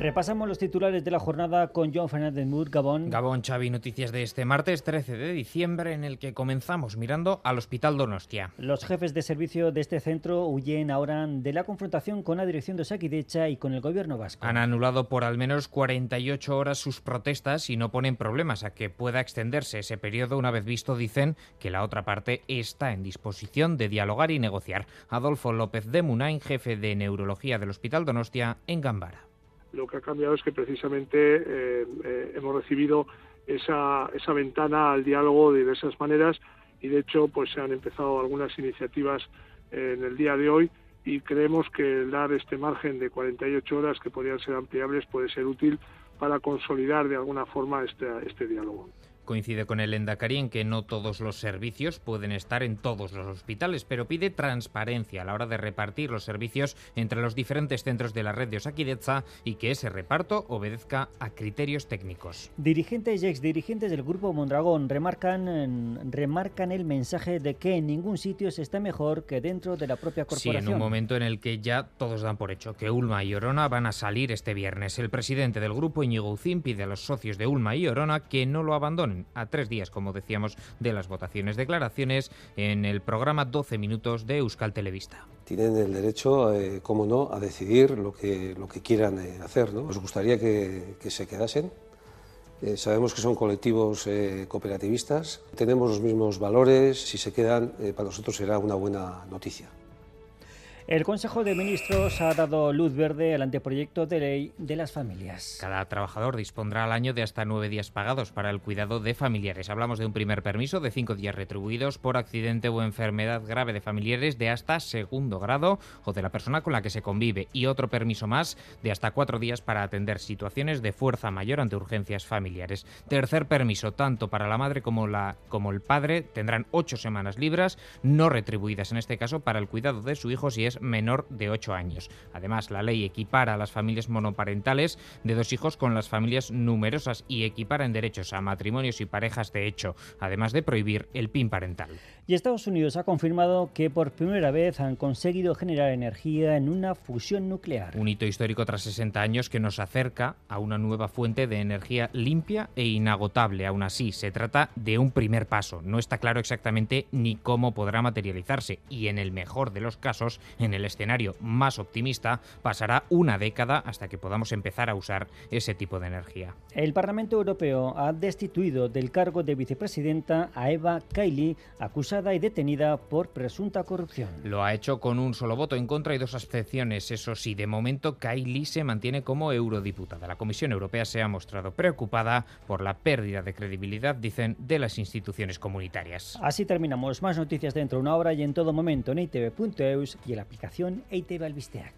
Repasamos los titulares de la jornada con John Fernández Mur, Gabón. Gabón, Xavi, noticias de este martes 13 de diciembre en el que comenzamos mirando al Hospital Donostia. Los jefes de servicio de este centro huyen ahora de la confrontación con la dirección de Saquidecha y con el gobierno vasco. Han anulado por al menos 48 horas sus protestas y no ponen problemas a que pueda extenderse ese periodo una vez visto, dicen, que la otra parte está en disposición de dialogar y negociar. Adolfo López de Munain, jefe de neurología del Hospital Donostia en Gambara lo que ha cambiado es que precisamente eh, eh, hemos recibido esa, esa ventana al diálogo de diversas maneras y de hecho pues se han empezado algunas iniciativas en el día de hoy y creemos que dar este margen de 48 horas que podrían ser ampliables puede ser útil para consolidar de alguna forma este, este diálogo coincide con el Endacari en que no todos los servicios pueden estar en todos los hospitales, pero pide transparencia a la hora de repartir los servicios entre los diferentes centros de la red de Osakidecha y que ese reparto obedezca a criterios técnicos. Dirigentes y exdirigentes del Grupo Mondragón remarcan, remarcan el mensaje de que en ningún sitio se está mejor que dentro de la propia corporación. Sí, en un momento en el que ya todos dan por hecho que Ulma y Orona van a salir este viernes. El presidente del grupo, Íñigo Uzín, pide a los socios de Ulma y Orona que no lo abandonen a tres días, como decíamos, de las votaciones. Declaraciones en el programa 12 minutos de Euskal Televista. Tienen el derecho, eh, como no, a decidir lo que, lo que quieran eh, hacer. ¿no? Nos gustaría que, se quedasen. Eh, sabemos que son colectivos cooperativistas, tenemos los mismos valores, si se quedan, para nosotros será una buena noticia. El Consejo de Ministros ha dado luz verde al anteproyecto de ley de las familias. Cada trabajador dispondrá al año de hasta nueve días pagados para el cuidado de familiares. Hablamos de un primer permiso de cinco días retribuidos por accidente o enfermedad grave de familiares de hasta segundo grado o de la persona con la que se convive y otro permiso más de hasta cuatro días para atender situaciones de fuerza mayor ante urgencias familiares. Tercer permiso, tanto para la madre como, la, como el padre, tendrán ocho semanas libres, no retribuidas en este caso, para el cuidado de su hijo si es menor de 8 años. Además, la ley equipara a las familias monoparentales de dos hijos con las familias numerosas y equipara en derechos a matrimonios y parejas de hecho, además de prohibir el PIN parental. Y Estados Unidos ha confirmado que por primera vez han conseguido generar energía en una fusión nuclear. Un hito histórico tras 60 años que nos acerca a una nueva fuente de energía limpia e inagotable. Aún así, se trata de un primer paso. No está claro exactamente ni cómo podrá materializarse y en el mejor de los casos, en el escenario más optimista, pasará una década hasta que podamos empezar a usar ese tipo de energía. El Parlamento Europeo ha destituido del cargo de vicepresidenta a Eva Kaili, acusada y detenida por presunta corrupción. Lo ha hecho con un solo voto en contra y dos abstenciones. Eso sí, de momento Kylie se mantiene como eurodiputada. La Comisión Europea se ha mostrado preocupada por la pérdida de credibilidad, dicen, de las instituciones comunitarias. Así terminamos. Más noticias dentro de una hora y en todo momento en itv.eus y en la aplicación ITV Albisteac.